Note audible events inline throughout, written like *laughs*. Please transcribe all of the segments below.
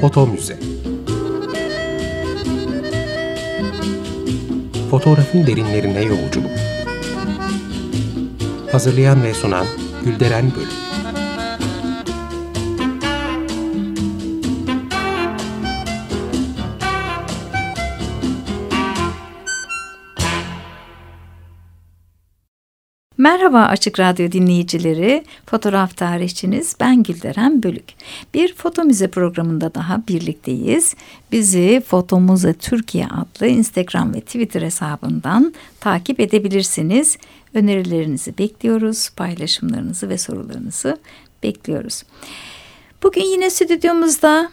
Foto Müze Fotoğrafın derinlerine yolculuk. Hazırlayan ve sunan Gülderen Bölüm Merhaba Açık Radyo dinleyicileri, fotoğraf tarihçiniz ben Gülderen Bölük. Bir foto müze programında daha birlikteyiz. Bizi Foto Müze Türkiye adlı Instagram ve Twitter hesabından takip edebilirsiniz. Önerilerinizi bekliyoruz, paylaşımlarınızı ve sorularınızı bekliyoruz. Bugün yine stüdyomuzda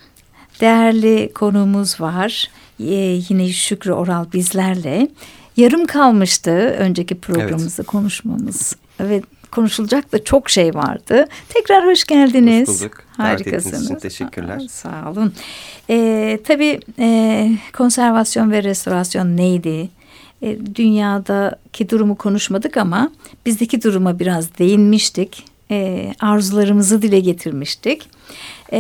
değerli konuğumuz var. Ee, yine Şükrü Oral bizlerle. Yarım kalmıştı önceki programımızı evet. konuşmamız. Evet konuşulacak da çok şey vardı. Tekrar hoş geldiniz. Hoş bulduk. Harikasınız. için teşekkürler. Aa, sağ olun. Ee, tabii e, konservasyon ve restorasyon neydi? E, dünyadaki durumu konuşmadık ama bizdeki duruma biraz değinmiştik. E, arzularımızı dile getirmiştik. E,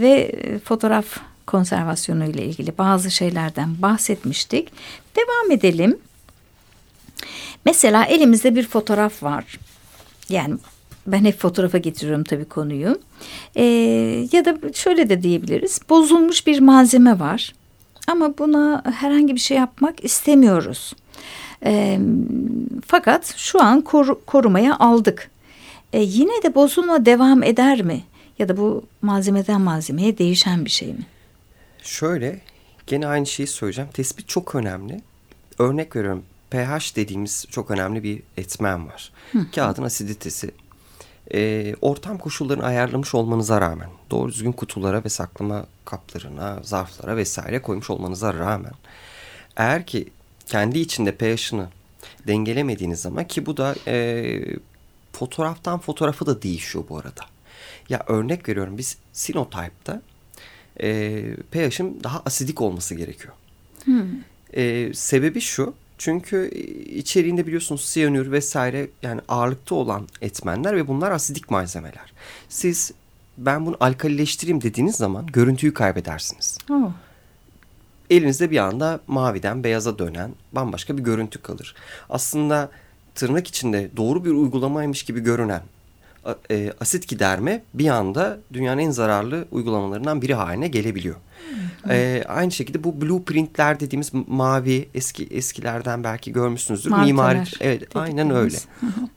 ve fotoğraf konservasyonu ile ilgili bazı şeylerden bahsetmiştik. Devam edelim. Mesela elimizde bir fotoğraf var. Yani ben hep fotoğrafa getiriyorum tabii konuyu. Ee, ya da şöyle de diyebiliriz. Bozulmuş bir malzeme var. Ama buna herhangi bir şey yapmak istemiyoruz. Ee, fakat şu an kor korumaya aldık. Ee, yine de bozulma devam eder mi? Ya da bu malzemeden malzemeye değişen bir şey mi? Şöyle gene aynı şeyi söyleyeceğim. Tespit çok önemli. Örnek veriyorum pH dediğimiz çok önemli bir etmen var. Hı. Kağıdın asiditesi. E, ortam koşullarını ayarlamış olmanıza rağmen doğru düzgün kutulara ve saklama kaplarına, zarflara vesaire koymuş olmanıza rağmen eğer ki kendi içinde pH'ını dengelemediğiniz zaman ki bu da e, fotoğraftan fotoğrafı da değişiyor bu arada. Ya örnek veriyorum biz Sinotype'da e, pH'in daha asidik olması gerekiyor. Hmm. E, sebebi şu. Çünkü içeriğinde biliyorsunuz siyanür vesaire yani ağırlıkta olan etmenler ve bunlar asidik malzemeler. Siz ben bunu alkalileştireyim dediğiniz zaman görüntüyü kaybedersiniz. Oh. Elinizde bir anda maviden beyaza dönen bambaşka bir görüntü kalır. Aslında tırnak içinde doğru bir uygulamaymış gibi görünen e, asit giderme bir anda dünyanın en zararlı uygulamalarından biri haline gelebiliyor. E, aynı şekilde bu blueprintler dediğimiz mavi eski eskilerden belki görmüşsünüzdür. Marteler, Mimari evet aynen öyle.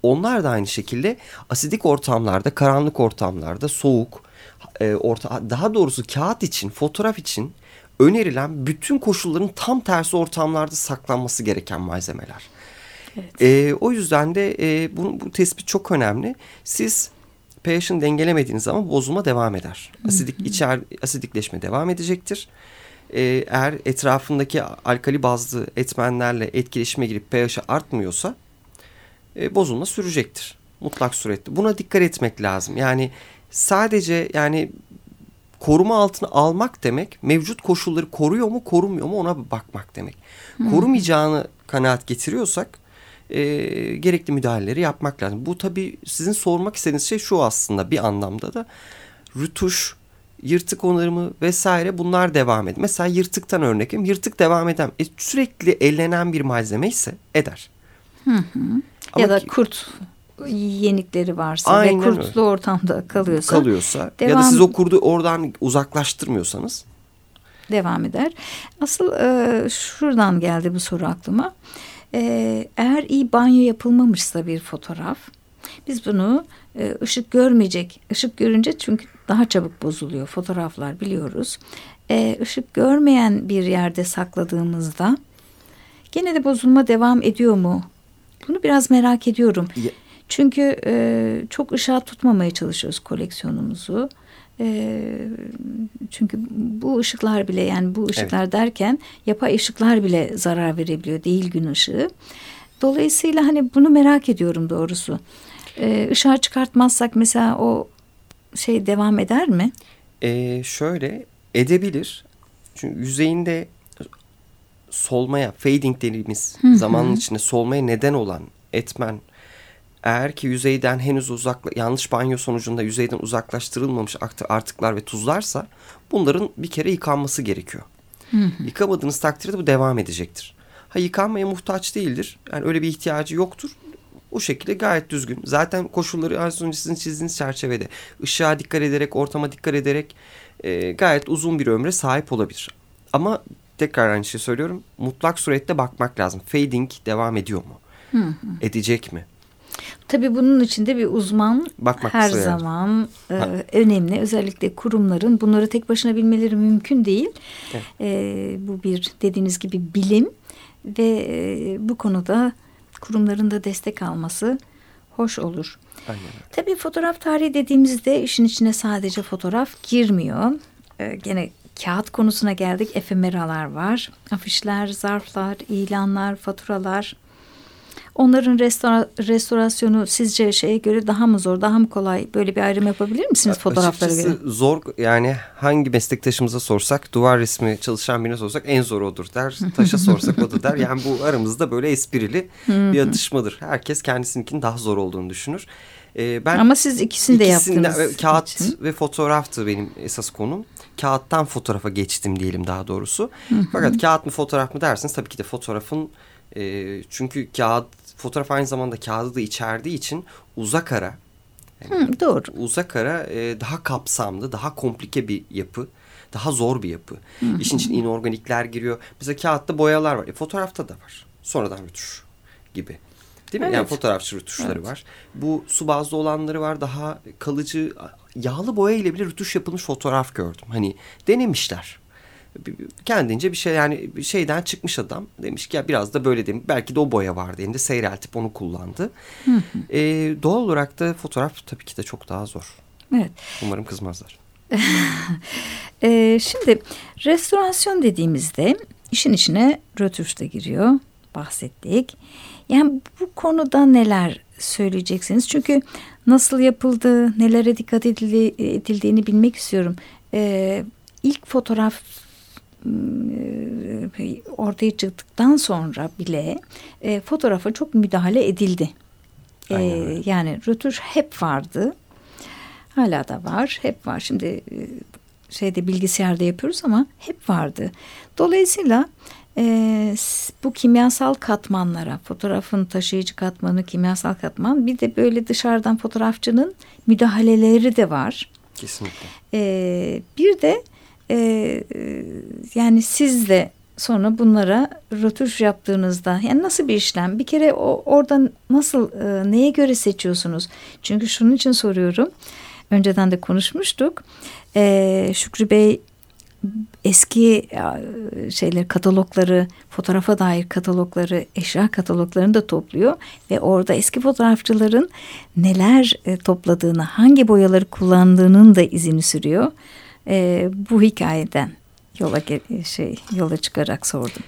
Onlar da aynı şekilde asidik ortamlarda, karanlık ortamlarda, soğuk, e, orta daha doğrusu kağıt için, fotoğraf için önerilen bütün koşulların tam tersi ortamlarda saklanması gereken malzemeler. Evet. E, o yüzden de e, bu, bu tespit çok önemli. Siz pH'ini dengelemediğiniz zaman bozulma devam eder. Asidik içer asidikleşme devam edecektir. E, eğer etrafındaki alkali bazlı etmenlerle etkileşime girip pH'i artmıyorsa e, bozulma sürecektir. Mutlak surette. Buna dikkat etmek lazım. Yani sadece yani koruma altına almak demek mevcut koşulları koruyor mu korumuyor mu ona bakmak demek. Korumayacağını kanaat getiriyorsak e, gerekli müdahaleleri yapmak lazım. Bu tabii sizin sormak istediğiniz şey şu aslında bir anlamda da rütuş, yırtık onarımı vesaire bunlar devam eder. Mesela yırtıktan örnekim yırtık devam eden e, sürekli ellenen bir malzeme ise eder. Hı hı. ya da kurt yenikleri varsa Aynen ve kurtlu öyle. ortamda kalıyorsa kalıyorsa devam, ya da siz o kurdu oradan uzaklaştırmıyorsanız devam eder. Asıl e, şuradan geldi bu soru aklıma. Ee, eğer iyi banyo yapılmamışsa bir fotoğraf biz bunu e, ışık görmeyecek. ışık görünce çünkü daha çabuk bozuluyor fotoğraflar biliyoruz. E, ışık görmeyen bir yerde sakladığımızda gene de bozulma devam ediyor mu? Bunu biraz merak ediyorum. Çünkü e, çok ışığa tutmamaya çalışıyoruz koleksiyonumuzu. E, çünkü bu ışıklar bile yani bu ışıklar evet. derken yapay ışıklar bile zarar verebiliyor değil gün ışığı. Dolayısıyla hani bunu merak ediyorum doğrusu. E, ışığa çıkartmazsak mesela o şey devam eder mi? E, şöyle edebilir. Çünkü yüzeyinde solmaya, fading dediğimiz zamanın içinde solmaya neden olan etmen eğer ki yüzeyden henüz uzakla yanlış banyo sonucunda yüzeyden uzaklaştırılmamış artıklar ve tuzlarsa bunların bir kere yıkanması gerekiyor. Hı hı. Yıkamadığınız takdirde bu devam edecektir. Ha yıkanmaya muhtaç değildir. Yani öyle bir ihtiyacı yoktur. O şekilde gayet düzgün. Zaten koşulları az önce sizin çizdiğiniz çerçevede ışığa dikkat ederek, ortama dikkat ederek e, gayet uzun bir ömre sahip olabilir. Ama tekrar aynı şeyi söylüyorum. Mutlak surette bakmak lazım. Fading devam ediyor mu? Hı hı. Edecek mi? Tabii bunun içinde bir uzman Bakmak her zaman e, önemli. Özellikle kurumların bunları tek başına bilmeleri mümkün değil. Evet. E, bu bir dediğiniz gibi bilim ve e, bu konuda kurumların da destek alması hoş olur. Aynen. Tabii fotoğraf tarihi dediğimizde işin içine sadece fotoğraf girmiyor. Ee, gene kağıt konusuna geldik. Efemeralar var. Afişler, zarflar, ilanlar, faturalar. Onların restora restorasyonu sizce şeye göre daha mı zor, daha mı kolay? Böyle bir ayrım yapabilir misiniz fotoğraflara göre? zor yani hangi meslektaşımıza sorsak, duvar resmi çalışan birine sorsak en zor odur der. *laughs* Taşa sorsak o da der. Yani bu aramızda böyle esprili bir atışmadır. Herkes kendisininkinin daha zor olduğunu düşünür. Ee, ben Ama siz ikisini de yaptınız. Kağıt için. ve fotoğraftı benim esas konum. Kağıttan fotoğrafa geçtim diyelim daha doğrusu. Fakat kağıt mı fotoğraf mı derseniz tabii ki de fotoğrafın e, çünkü kağıt fotoğraf aynı zamanda kağıdı da içerdiği için uzak ara. Yani Hı, doğru. Uzak ara e, daha kapsamlı, daha komplike bir yapı. Daha zor bir yapı. Hı hı. İşin için inorganikler giriyor. Mesela kağıtta boyalar var. E, fotoğrafta da var. Sonradan rütuş gibi. Değil mi? Evet. Yani fotoğrafçı rütuşları evet. var. Bu su bazlı olanları var. Daha kalıcı yağlı boya ile bile rütuş yapılmış fotoğraf gördüm. Hani denemişler kendince bir şey yani şeyden çıkmış adam demiş ki ya biraz da böyle demiş belki de o boya vardı elinde seyreltip onu kullandı. Hı hı. E, doğal olarak da fotoğraf tabii ki de çok daha zor. Evet. Umarım kızmazlar. *laughs* e, şimdi restorasyon dediğimizde işin içine rötuş da giriyor bahsettik. Yani bu konuda neler söyleyeceksiniz? Çünkü nasıl yapıldı, nelere dikkat edildiğini bilmek istiyorum. Ee, ilk fotoğraf ortaya çıktıktan sonra bile e, fotoğrafa çok müdahale edildi. E, yani rötuş hep vardı. Hala da var. Hep var. Şimdi e, şeyde bilgisayarda yapıyoruz ama hep vardı. Dolayısıyla e, bu kimyasal katmanlara, fotoğrafın taşıyıcı katmanı, kimyasal katman bir de böyle dışarıdan fotoğrafçının müdahaleleri de var. Kesinlikle. E, bir de e, yani siz de sonra bunlara rötuş yaptığınızda yani nasıl bir işlem? Bir kere o oradan nasıl e, neye göre seçiyorsunuz? Çünkü şunun için soruyorum. Önceden de konuşmuştuk. E, Şükrü Bey eski e, şeyler katalogları, fotoğrafa dair katalogları, eşya kataloglarını da topluyor ve orada eski fotoğrafçıların neler e, topladığını, hangi boyaları kullandığının da izini sürüyor e, bu hikayeden yola şey yola çıkarak sordum.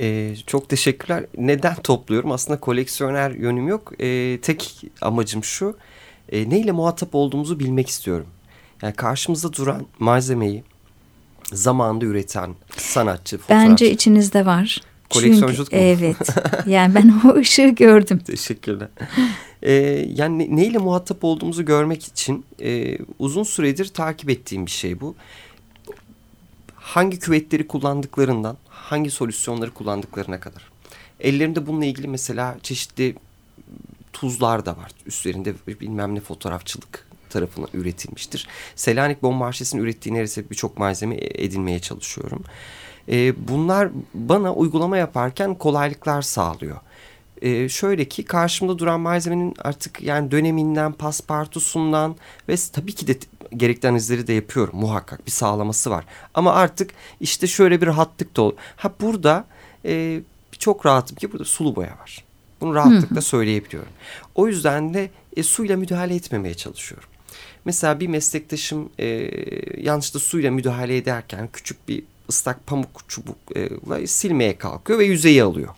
Ee, çok teşekkürler. Neden topluyorum? Aslında koleksiyoner yönüm yok. Ee, tek amacım şu. E, neyle muhatap olduğumuzu bilmek istiyorum. Yani karşımızda duran malzemeyi zamanında üreten sanatçı, fotoğrafçı. Bence içinizde var. Koleksiyonculuk Çünkü, mu? Evet. *laughs* Yani ben o ışığı gördüm. Teşekkürler. Ee, yani ne, neyle muhatap olduğumuzu görmek için e, uzun süredir takip ettiğim bir şey bu. Hangi küvetleri kullandıklarından, hangi solüsyonları kullandıklarına kadar. Ellerimde bununla ilgili mesela çeşitli tuzlar da var. Üstlerinde bilmem ne fotoğrafçılık tarafından üretilmiştir. Selanik Bombarşesi'nin ürettiği neredeyse birçok malzeme edinmeye çalışıyorum. E, bunlar bana uygulama yaparken kolaylıklar sağlıyor. E, şöyle ki karşımda duran malzemenin artık yani döneminden, paspartusundan ve tabii ki de gerekli analizleri de yapıyorum muhakkak bir sağlaması var. Ama artık işte şöyle bir rahatlık da oluyor. Ha burada e, çok rahatım ki burada sulu boya var. Bunu rahatlıkla söyleyebiliyorum. O yüzden de e, suyla müdahale etmemeye çalışıyorum. Mesela bir meslektaşım e, yanlışlıkla suyla müdahale ederken küçük bir ıslak pamuk çubukla silmeye kalkıyor ve yüzeyi alıyor.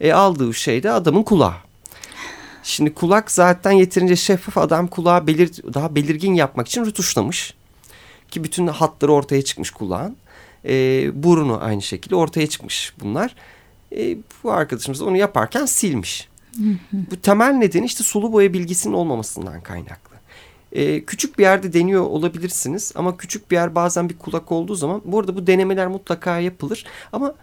E, aldığı şey de adamın kulağı. Şimdi kulak zaten yeterince şeffaf adam kulağı belir, daha belirgin yapmak için rutuşlamış. Ki bütün hatları ortaya çıkmış kulağın. E, burnu aynı şekilde ortaya çıkmış bunlar. E, bu arkadaşımız onu yaparken silmiş. Bu temel nedeni işte sulu boya bilgisinin olmamasından kaynaklı. Ee, küçük bir yerde deniyor olabilirsiniz ama küçük bir yer bazen bir kulak olduğu zaman bu arada bu denemeler mutlaka yapılır ama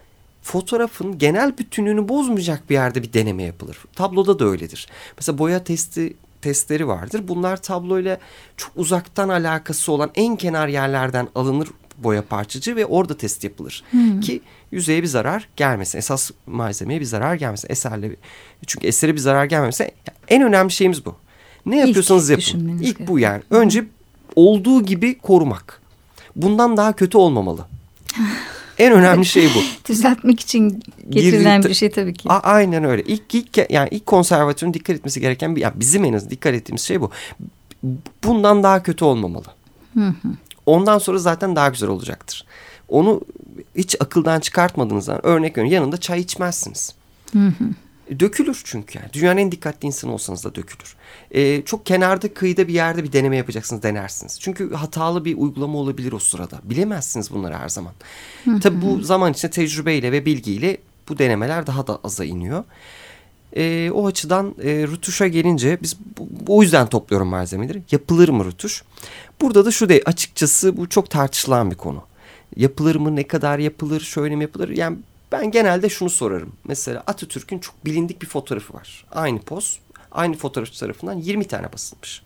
fotoğrafın genel bütünlüğünü bozmayacak bir yerde bir deneme yapılır. Tabloda da öyledir. Mesela boya testi testleri vardır. Bunlar tabloyla çok uzaktan alakası olan en kenar yerlerden alınır boya parçacığı ve orada test yapılır. Hmm. Ki yüzeye bir zarar gelmesin. Esas malzemeye bir zarar gelmesin. Eserle çünkü esere bir zarar gelmesin. En önemli şeyimiz bu. Ne yapıyorsanız İlk yapın. İlk bu yani. Önce olduğu gibi korumak. Bundan daha kötü olmamalı. *laughs* en önemli şey bu. *laughs* Düzeltmek için getirilen bir şey tabii ki. A aynen öyle. İlk ilk yani ilk konservatörün dikkat etmesi gereken bir yani bizim en azından dikkat ettiğimiz şey bu. Bundan daha kötü olmamalı. Hı hı. Ondan sonra zaten daha güzel olacaktır. Onu hiç akıldan çıkartmadığınız zaman örnek veriyorum yanında çay içmezsiniz. Hı hı. Dökülür çünkü yani. Dünyanın en dikkatli insanı olsanız da dökülür. Ee, çok kenarda kıyıda bir yerde bir deneme yapacaksınız denersiniz. Çünkü hatalı bir uygulama olabilir o sırada. Bilemezsiniz bunları her zaman. Tabii bu zaman içinde tecrübeyle ve bilgiyle bu denemeler daha da aza iniyor. Ee, o açıdan e, rutuşa gelince biz bu, bu, o yüzden topluyorum malzemeleri. Yapılır mı rutuş? Burada da şu değil açıkçası bu çok tartışılan bir konu. Yapılır mı ne kadar yapılır şöyle mi yapılır? Yani ben genelde şunu sorarım. Mesela Atatürk'ün çok bilindik bir fotoğrafı var. Aynı poz aynı fotoğrafçı tarafından 20 tane basılmış.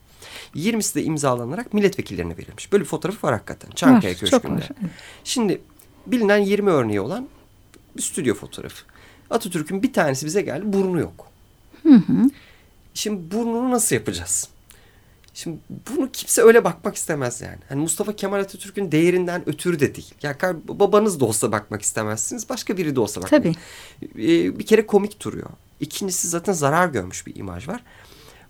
20'si de imzalanarak milletvekillerine verilmiş. Böyle bir fotoğrafı var hakikaten. Çankaya var, Köşkü'nde. Var. Şimdi bilinen 20 örneği olan bir stüdyo fotoğrafı. Atatürk'ün bir tanesi bize geldi burnu yok. Hı hı. Şimdi burnunu nasıl yapacağız? Şimdi bunu kimse öyle bakmak istemez yani. Hani Mustafa Kemal Atatürk'ün değerinden ötürü de değil. Ya yani babanız da olsa bakmak istemezsiniz. Başka biri de olsa bakmak. Tabii. Ee, bir kere komik duruyor. İkincisi zaten zarar görmüş bir imaj var.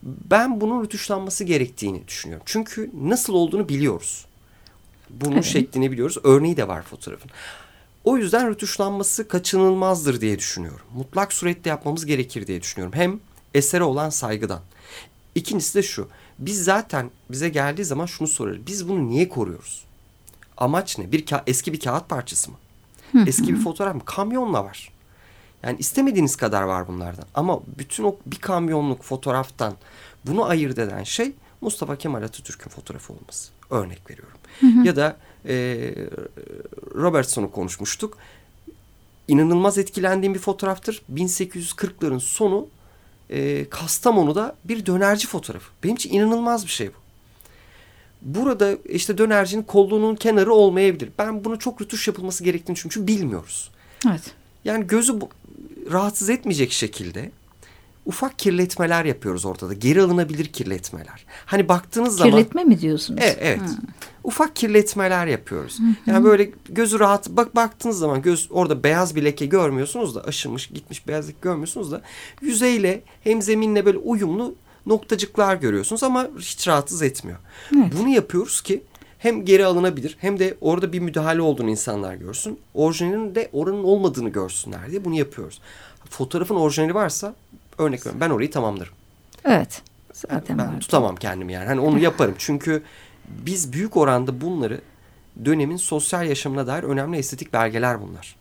Ben bunun rütuşlanması gerektiğini düşünüyorum. Çünkü nasıl olduğunu biliyoruz. Bunun evet. şeklini biliyoruz. Örneği de var fotoğrafın. O yüzden rütuşlanması kaçınılmazdır diye düşünüyorum. Mutlak surette yapmamız gerekir diye düşünüyorum. Hem esere olan saygıdan. İkincisi de şu. Biz zaten bize geldiği zaman şunu sorarız. Biz bunu niye koruyoruz? Amaç ne? Bir eski bir kağıt parçası mı? Eski bir fotoğraf mı? Kamyonla var. Yani istemediğiniz kadar var bunlardan. Ama bütün o bir kamyonluk fotoğraftan bunu ayırt eden şey Mustafa Kemal Atatürk'ün fotoğrafı olması. Örnek veriyorum. Hı hı. Ya da e, Robertson'u konuşmuştuk. İnanılmaz etkilendiğim bir fotoğraftır. 1840'ların sonu e, Kastamonu'da bir dönerci fotoğrafı. Benim için inanılmaz bir şey bu. Burada işte dönercinin kolluğunun kenarı olmayabilir. Ben bunu çok rütuş yapılması gerektiğini çünkü bilmiyoruz. Evet. Yani gözü rahatsız etmeyecek şekilde ufak kirletmeler yapıyoruz ortada. Geri alınabilir kirletmeler. Hani baktığınız Kirletme zaman... Kirletme mi diyorsunuz? Evet. evet. Hmm. Ufak kirletmeler yapıyoruz. Hmm. Yani böyle gözü rahat... Bak baktığınız zaman göz orada beyaz bir leke görmüyorsunuz da aşınmış gitmiş beyazlık görmüyorsunuz da yüzeyle hem zeminle böyle uyumlu noktacıklar görüyorsunuz ama hiç rahatsız etmiyor. Evet. Bunu yapıyoruz ki hem geri alınabilir hem de orada bir müdahale olduğunu insanlar görsün. Orijinalinin de oranın olmadığını görsünler diye bunu yapıyoruz. Fotoğrafın orijinali varsa örnek veriyorum ben orayı tamamlarım. Evet. Zaten ben, tutamam kendimi yani. Hani onu yaparım. Çünkü biz büyük oranda bunları dönemin sosyal yaşamına dair önemli estetik belgeler bunlar.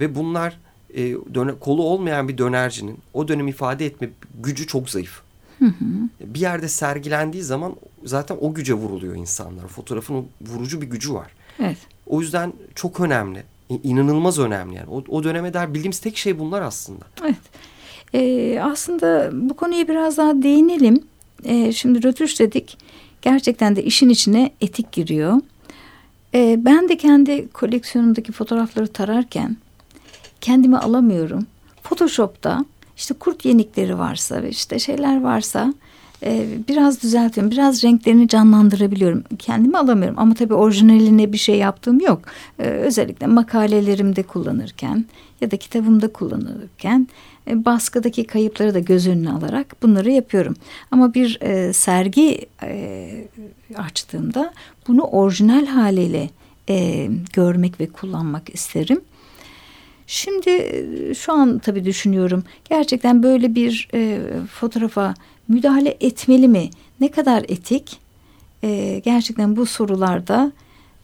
Ve bunlar e, döne, kolu olmayan bir dönercinin o dönem ifade etme gücü çok zayıf. Hı hı. Bir yerde sergilendiği zaman zaten o güce vuruluyor insanlar. Fotoğrafın vurucu bir gücü var. Evet. O yüzden çok önemli. İnanılmaz önemli yani. O, o döneme dair bildiğimiz tek şey bunlar aslında. Evet. Ee, aslında bu konuya biraz daha değinelim. Ee, şimdi rötuş dedik. Gerçekten de işin içine etik giriyor. Ee, ben de kendi koleksiyonumdaki fotoğrafları tararken kendimi alamıyorum. Photoshop'ta işte kurt yenikleri varsa ve işte şeyler varsa e, biraz düzeltiyorum. Biraz renklerini canlandırabiliyorum. Kendimi alamıyorum ama tabii orijinaline bir şey yaptığım yok. E, özellikle makalelerimde kullanırken ya da kitabımda kullanırken e, baskıdaki kayıpları da göz önüne alarak bunları yapıyorum. Ama bir e, sergi e, açtığımda bunu orijinal haliyle e, görmek ve kullanmak isterim. Şimdi e, şu an tabii düşünüyorum gerçekten böyle bir e, fotoğrafa müdahale etmeli mi? Ne kadar etik? E, gerçekten bu sorularda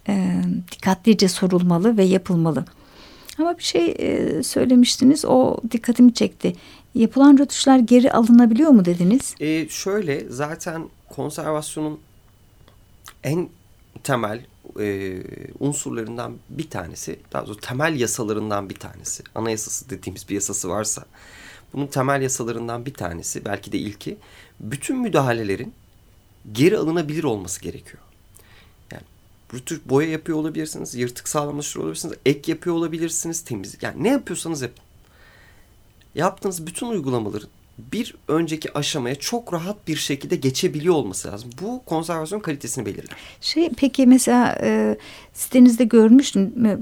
e, dikkatlice sorulmalı ve yapılmalı. Ama bir şey e, söylemiştiniz o dikkatimi çekti. Yapılan rötuşlar geri alınabiliyor mu dediniz? E, şöyle zaten konservasyonun en temel e, unsurlarından bir tanesi, daha doğrusu temel yasalarından bir tanesi, anayasası dediğimiz bir yasası varsa, bunun temel yasalarından bir tanesi, belki de ilki, bütün müdahalelerin geri alınabilir olması gerekiyor. Rütüş boya yapıyor olabilirsiniz, yırtık sağlamlaştırıyor olabilirsiniz, ek yapıyor olabilirsiniz, temizlik. Yani ne yapıyorsanız yapın. Yaptığınız bütün uygulamaların bir önceki aşamaya çok rahat bir şekilde geçebiliyor olması lazım. Bu konservasyon kalitesini belirler. Şey peki mesela e, sitenizde görmüştüm e,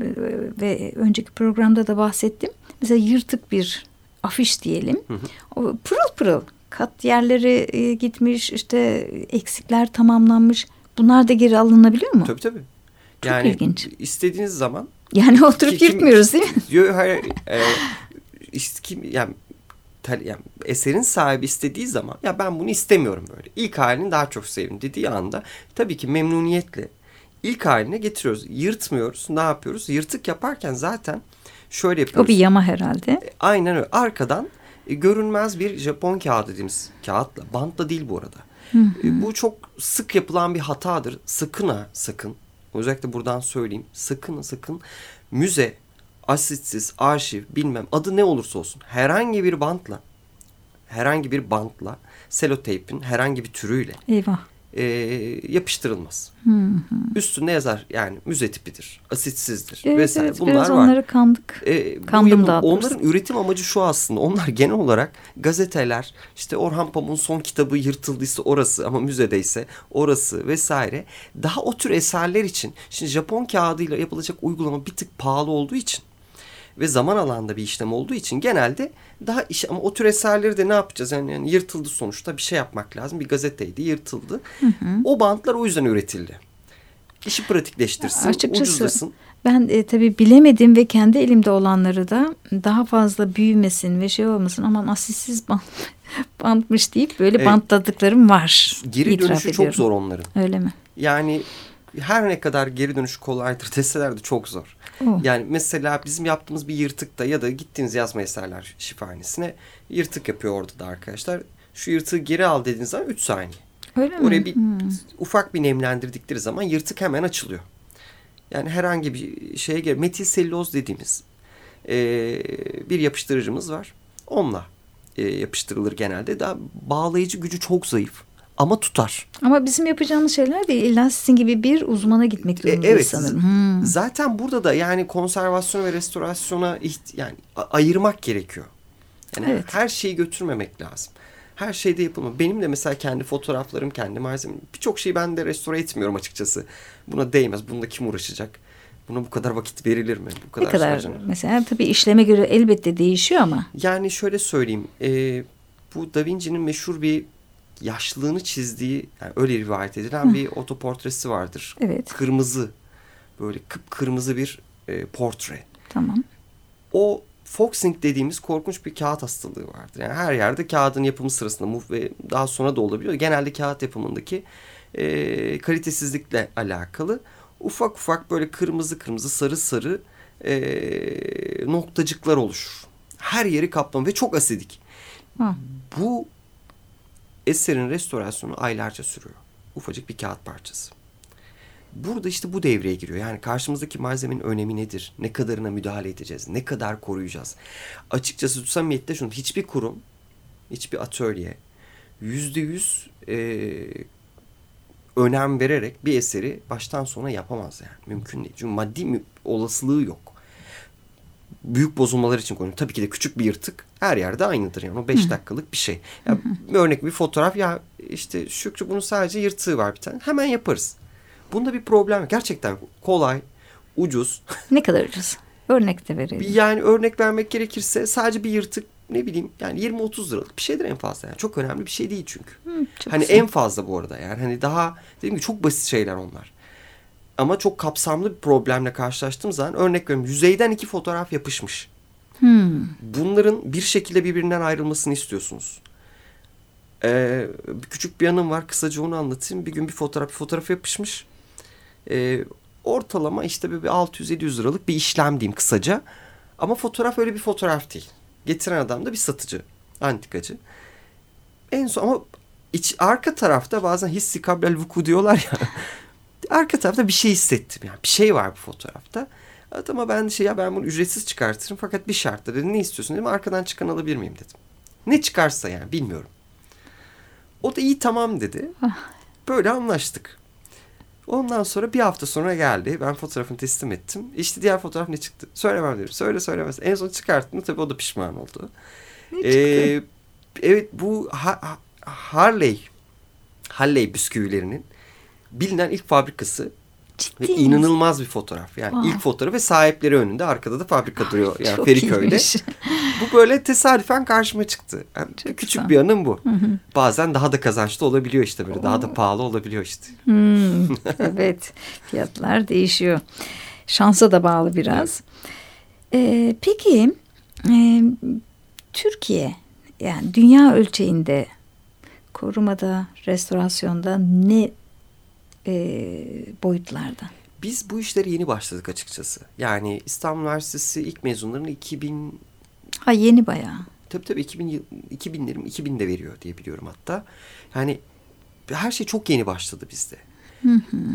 ve önceki programda da bahsettim. Mesela yırtık bir afiş diyelim. Hı hı. O pırıl pırıl kat yerleri e, gitmiş işte eksikler tamamlanmış. Bunlar da geri alınabiliyor mu? Tabii tabii. Çok yani ilginç. istediğiniz zaman yani oturup kim, yırtmıyoruz değil mi? *laughs* Yok hayır. e, işte kim yani yani eserin sahibi istediği zaman ya ben bunu istemiyorum böyle. İlk halini daha çok sevdim dediği anda tabii ki memnuniyetle ilk haline getiriyoruz. Yırtmıyoruz. Ne yapıyoruz? Yırtık yaparken zaten şöyle yapıyoruz. O bir yama herhalde. E, aynen öyle. Arkadan e, görünmez bir Japon kağıdı dediğimiz kağıtla. Bantla değil bu arada. E, bu çok sık yapılan bir hatadır. Sakın ha sakın. Özellikle buradan söyleyeyim. Sakın sakın müze asitsiz, arşiv, bilmem adı ne olursa olsun herhangi bir bantla herhangi bir bantla seloteypin herhangi bir türüyle Eyvah. E, yapıştırılmaz. Hı hı. Üstünde yazar yani müze tipidir, asitsizdir evet, vesaire. Evet, Bunlar biraz var. onları kandık. E, Kandım daha Onların üretim amacı şu aslında. Onlar genel olarak gazeteler, işte Orhan Pamuk'un son kitabı yırtıldıysa orası ama müzedeyse orası vesaire. Daha o tür eserler için şimdi Japon kağıdıyla yapılacak uygulama bir tık pahalı olduğu için ve zaman alanda bir işlem olduğu için genelde daha iş ama o tür eserleri de ne yapacağız? Yani, yani yırtıldı sonuçta bir şey yapmak lazım. Bir gazeteydi yırtıldı. Hı hı. O bantlar o yüzden üretildi. İşi pratikleştirsin, Açıkçası, ucuzlasın. Ben e, tabii bilemedim ve kendi elimde olanları da daha fazla büyümesin ve şey olmasın aman asissiz bant, *laughs* bantmış deyip böyle evet. bantladıklarım var. Geri dönüşü ediyorum. çok zor onların. Öyle mi? Yani her ne kadar geri dönüş kolaydır *laughs* deseler de çok zor. Yani mesela bizim yaptığımız bir yırtıkta ya da gittiğiniz yazma eserler şifahanesine yırtık yapıyor orada da arkadaşlar. Şu yırtığı geri al dediğiniz zaman 3 saniye. Öyle Oraya mi? bir hmm. ufak bir nemlendirdikleri zaman yırtık hemen açılıyor. Yani herhangi bir şeye göre metil selüloz dediğimiz e, bir yapıştırıcımız var. Onunla e, yapıştırılır genelde. Daha bağlayıcı gücü çok zayıf ama tutar. Ama bizim yapacağımız şeyler değil. İlla sizin gibi bir uzmana gitmek e, durumundayız evet, sanırım. Hmm. Zaten burada da yani konservasyon ve restorasyona yani ayırmak gerekiyor. Yani evet. her şeyi götürmemek lazım. Her şeyde yapılma. Benim de mesela kendi fotoğraflarım, kendi malzemem. Birçok şeyi ben de restore etmiyorum açıkçası. Buna değmez. Bununla kim uğraşacak? Buna bu kadar vakit verilir mi? Bu kadar ne kadar harcanır. mesela tabii işleme göre elbette değişiyor ama. Yani şöyle söyleyeyim. E, bu Da Vinci'nin meşhur bir yaşlılığını çizdiği yani öyle rivayet edilen bir otoportresi vardır. Evet. Kırmızı böyle kıpkırmızı bir e, portre. Tamam. O Foxing dediğimiz korkunç bir kağıt hastalığı vardır. Yani her yerde kağıdın yapımı sırasında ve daha sonra da olabiliyor. Genelde kağıt yapımındaki e, kalitesizlikle alakalı ufak ufak böyle kırmızı kırmızı sarı sarı e, noktacıklar oluşur. Her yeri kaplama ve çok asidik. Hı. Bu eserin restorasyonu aylarca sürüyor. Ufacık bir kağıt parçası. Burada işte bu devreye giriyor. Yani karşımızdaki malzemenin önemi nedir? Ne kadarına müdahale edeceğiz? Ne kadar koruyacağız? Açıkçası samimiyette şunu hiçbir kurum, hiçbir atölye yüzde yüz e, önem vererek bir eseri baştan sona yapamaz yani. Mümkün değil. Çünkü maddi olasılığı yok büyük bozulmalar için koyuyorum. Tabii ki de küçük bir yırtık her yerde aynıdır yani o beş dakikalık bir şey. Ya, bir örnek bir fotoğraf ya işte Şükrü bunun sadece yırtığı var bir tane hemen yaparız. Bunda bir problem. Gerçekten kolay, ucuz. *laughs* Ne kadar ucuz? Örnek de verelim. Yani örnek vermek gerekirse sadece bir yırtık ne bileyim yani 20-30 liralık bir şeydir en fazla. Yani çok önemli bir şey değil çünkü. Hı, hani güzel. en fazla bu arada yani hani daha dediğim gibi çok basit şeyler onlar ama çok kapsamlı bir problemle karşılaştığım zaman örnek veriyorum yüzeyden iki fotoğraf yapışmış. Hmm. Bunların bir şekilde birbirinden ayrılmasını istiyorsunuz. Ee, küçük bir yanım var kısaca onu anlatayım. Bir gün bir fotoğraf bir fotoğraf yapışmış. Ee, ortalama işte bir 600-700 liralık bir işlem diyeyim kısaca. Ama fotoğraf öyle bir fotoğraf değil. Getiren adam da bir satıcı, antikacı. En son ama iç, arka tarafta bazen hissi kablel vuku diyorlar ya. *laughs* arka tarafta bir şey hissettim yani. Bir şey var bu fotoğrafta. Adama ben şey ya ben bunu ücretsiz çıkartırım fakat bir şartla dedi. Ne istiyorsun dedim. Arkadan çıkan alabilir miyim dedim. Ne çıkarsa yani bilmiyorum. O da iyi tamam dedi. Böyle anlaştık. Ondan sonra bir hafta sonra geldi. Ben fotoğrafını teslim ettim. İşte diğer fotoğraf ne çıktı? Söylemem dedim. Söyle söylemez. En son çıkarttım. Tabii o da pişman oldu. Ne çıktı? Ee, evet bu ha- Harley Harley bisküvilerinin bilinen ilk fabrikası ve Ciddi inanılmaz bir fotoğraf. Yani Aa. ilk fotoğrafı ve sahipleri önünde arkada da fabrika duruyor. Yani Feriköy'de. iyiymiş. Bu böyle tesadüfen karşıma çıktı. Yani Çok küçük güzel. bir anım bu. Bazen daha da kazançlı olabiliyor işte böyle. Daha da pahalı olabiliyor işte. Hmm, *laughs* evet fiyatlar değişiyor. Şansa da bağlı biraz. Ee, peki e, Türkiye yani dünya ölçeğinde korumada, restorasyonda ne e, boyutlarda? Biz bu işlere yeni başladık açıkçası. Yani İstanbul Üniversitesi ilk mezunlarını 2000 Ha yeni bayağı. tabii tabii 2000 yıl- 2000'lerim 2000'de veriyor diye biliyorum hatta. Yani her şey çok yeni başladı bizde.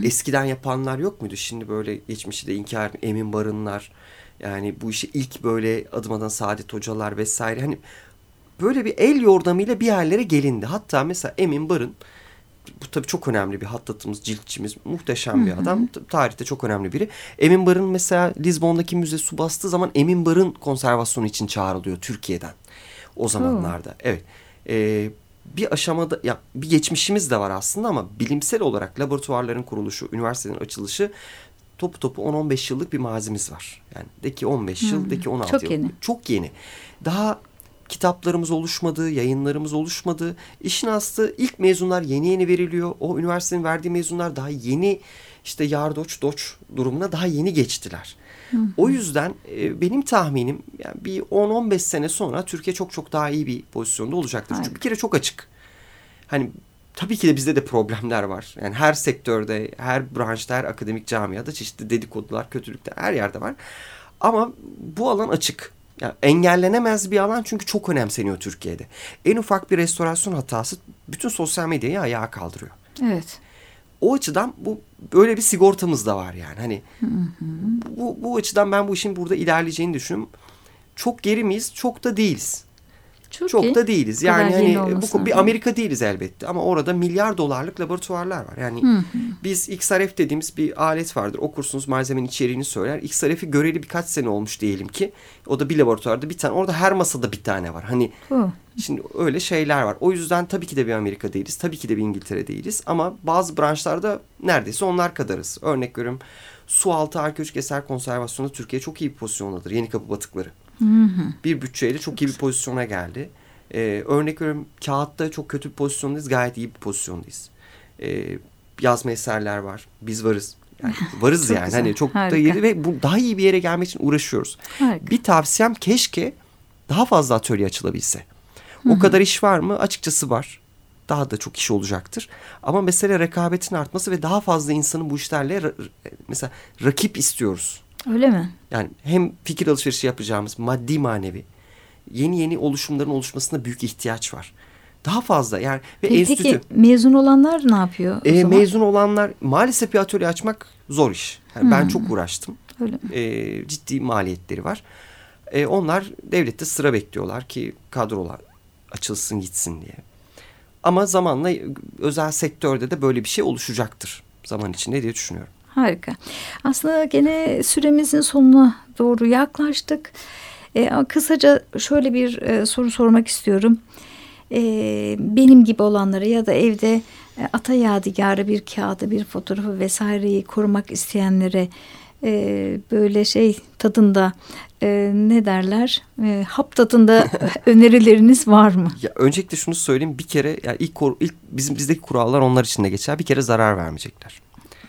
Eskiden yapanlar yok muydu? Şimdi böyle geçmişi de inkar Emin Barınlar yani bu işi ilk böyle adım adım Saadet Hocalar vesaire hani böyle bir el yordamıyla bir yerlere gelindi. Hatta mesela Emin Barın bu tabii çok önemli bir hattatımız, ciltçimiz, muhteşem bir adam. Tarihte çok önemli biri. Emin Barın mesela Lizbon'daki müze su bastığı zaman Emin Barın konservasyonu için çağrılıyor Türkiye'den. O zamanlarda. Evet. Ee, bir aşamada ya bir geçmişimiz de var aslında ama bilimsel olarak laboratuvarların kuruluşu, üniversitelerin açılışı topu topu 10-15 yıllık bir mazimiz var. Yani de ki 15 yıl, de ki 16 çok yıl. yeni. Çok yeni. Daha kitaplarımız oluşmadı, yayınlarımız oluşmadı. İşin aslı ilk mezunlar yeni yeni veriliyor. O üniversitenin verdiği mezunlar daha yeni işte yardoç doç durumuna daha yeni geçtiler. O yüzden e, benim tahminim yani bir 10-15 sene sonra Türkiye çok çok daha iyi bir pozisyonda olacaktır. Çünkü bir kere çok açık. Hani tabii ki de bizde de problemler var. Yani her sektörde, her branşta, her akademik camiada çeşitli dedikodular, kötülükler her yerde var. Ama bu alan açık. Yani engellenemez bir alan çünkü çok önemseniyor Türkiye'de. En ufak bir restorasyon hatası bütün sosyal medyayı ayağa kaldırıyor. Evet. O açıdan bu böyle bir sigortamız da var yani. Hani bu, bu açıdan ben bu işin burada ilerleyeceğini düşünüyorum. Çok geri miyiz? Çok da değiliz. Çok, Çok iyi. da değiliz. Bu Yani hani bu olmasına bir. Amerika değiliz elbette ama orada milyar dolarlık laboratuvarlar var. Yani biz XRF dediğimiz bir alet vardır. Okursunuz malzemenin içeriğini söyler. XRF'i göreli birkaç sene olmuş diyelim ki. O da bir laboratuvarda bir tane. Orada her masada bir tane var. Hani Bu. Şimdi öyle şeyler var. O yüzden tabii ki de bir Amerika değiliz. Tabii ki de bir İngiltere değiliz. Ama bazı branşlarda neredeyse onlar kadarız. Örnek veriyorum su altı arkeolojik eser konservasyonunda Türkiye çok iyi bir pozisyondadır. Yeni kapı batıkları. Bir bütçeyle çok iyi bir pozisyona geldi. Ee, örnek veriyorum kağıtta çok kötü bir pozisyondayız. Gayet iyi bir pozisyondayız. Ee, yazma eserler var. Biz varız. Yani *laughs* varız Çok yani. güzel, Hani çok da harika. iyi ve bu daha iyi bir yere gelmek için uğraşıyoruz. Harika. Bir tavsiyem keşke daha fazla atölye açılabilse. O kadar iş var mı? Açıkçası var. Daha da çok iş olacaktır. Ama mesele rekabetin artması ve daha fazla insanın bu işlerle mesela rakip istiyoruz. Öyle mi? Yani hem fikir alışverişi yapacağımız maddi manevi yeni yeni oluşumların oluşmasına büyük ihtiyaç var. Daha fazla yani ve Peki, enstitü. peki mezun olanlar ne yapıyor? E, zaman? mezun olanlar maalesef bir atölye açmak zor iş. Yani Ben çok uğraştım. Öyle mi? E, ciddi maliyetleri var. E, onlar devlette sıra bekliyorlar ki kadrolar açılsın gitsin diye. Ama zamanla özel sektörde de böyle bir şey oluşacaktır zaman içinde diye düşünüyorum. Harika. Aslında gene süremizin sonuna doğru yaklaştık. Ama kısaca şöyle bir e, soru sormak istiyorum. Ee, benim gibi olanlara ya da evde e, ata yadigarı bir kağıdı, bir fotoğrafı vesaireyi korumak isteyenlere e, böyle şey tadında e, ne derler e, hap tadında *laughs* önerileriniz var mı? Ya öncelikle şunu söyleyeyim bir kere yani ilk, ilk bizim bizdeki kurallar onlar için de geçer. Bir kere zarar vermeyecekler.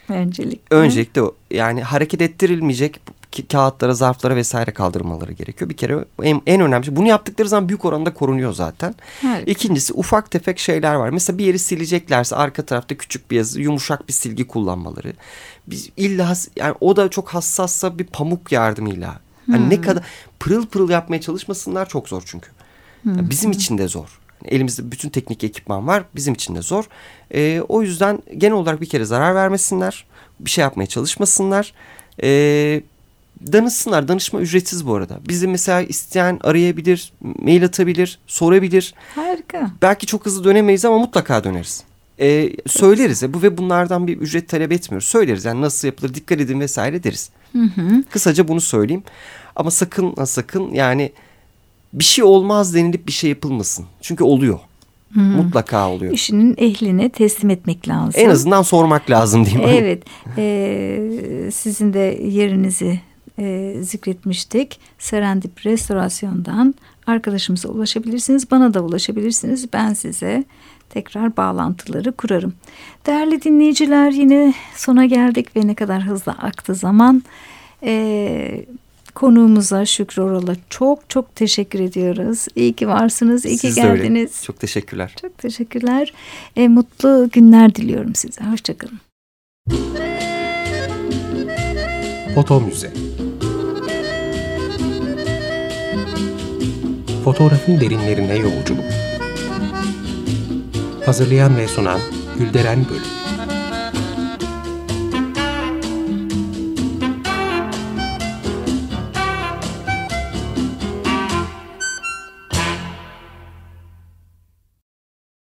Öncelikle. Öncelikle o. Yani hareket ettirilmeyecek kağıtlara, zarflara vesaire kaldırmaları gerekiyor. Bir kere en, en önemli şey. Bunu yaptıkları zaman büyük oranda korunuyor zaten. Harika. İkincisi ufak tefek şeyler var. Mesela bir yeri sileceklerse arka tarafta küçük bir yazı, yumuşak bir silgi kullanmaları. Biz illa yani o da çok hassassa bir pamuk yardımıyla Hani ne kadar pırıl pırıl yapmaya çalışmasınlar çok zor çünkü. Ya bizim için de zor. Elimizde bütün teknik ekipman var. Bizim için de zor. Ee, o yüzden genel olarak bir kere zarar vermesinler. Bir şey yapmaya çalışmasınlar. Ee, danışsınlar. Danışma ücretsiz bu arada. Bizi mesela isteyen arayabilir, mail atabilir, sorabilir. Harika. Belki çok hızlı dönemeyiz ama mutlaka döneriz. Ee, söyleriz ya bu ve bunlardan bir ücret talep etmiyoruz. Söyleriz yani nasıl yapılır dikkat edin vesaire deriz. Hı hı. Kısaca bunu söyleyeyim. Ama sakın ha sakın yani bir şey olmaz denilip bir şey yapılmasın. Çünkü oluyor. Mutlaka oluyor. İşinin ehline teslim etmek lazım. En azından sormak lazım diyeyim. *laughs* Evet. Ee, sizin de yerinizi e, zikretmiştik. Serendip Restorasyon'dan arkadaşımıza ulaşabilirsiniz. Bana da ulaşabilirsiniz. Ben size tekrar bağlantıları kurarım. Değerli dinleyiciler yine sona geldik ve ne kadar hızlı aktı zaman. Ee, konuğumuza Şükrü Oral'a çok çok teşekkür ediyoruz. İyi ki varsınız, iyi ki Siz öyle. geldiniz. Çok teşekkürler. Çok teşekkürler. E, mutlu günler diliyorum size. Hoşçakalın. Foto Müze Fotoğrafın derinlerine yolculuk Hazırlayan ve sunan Gülderen Bölüm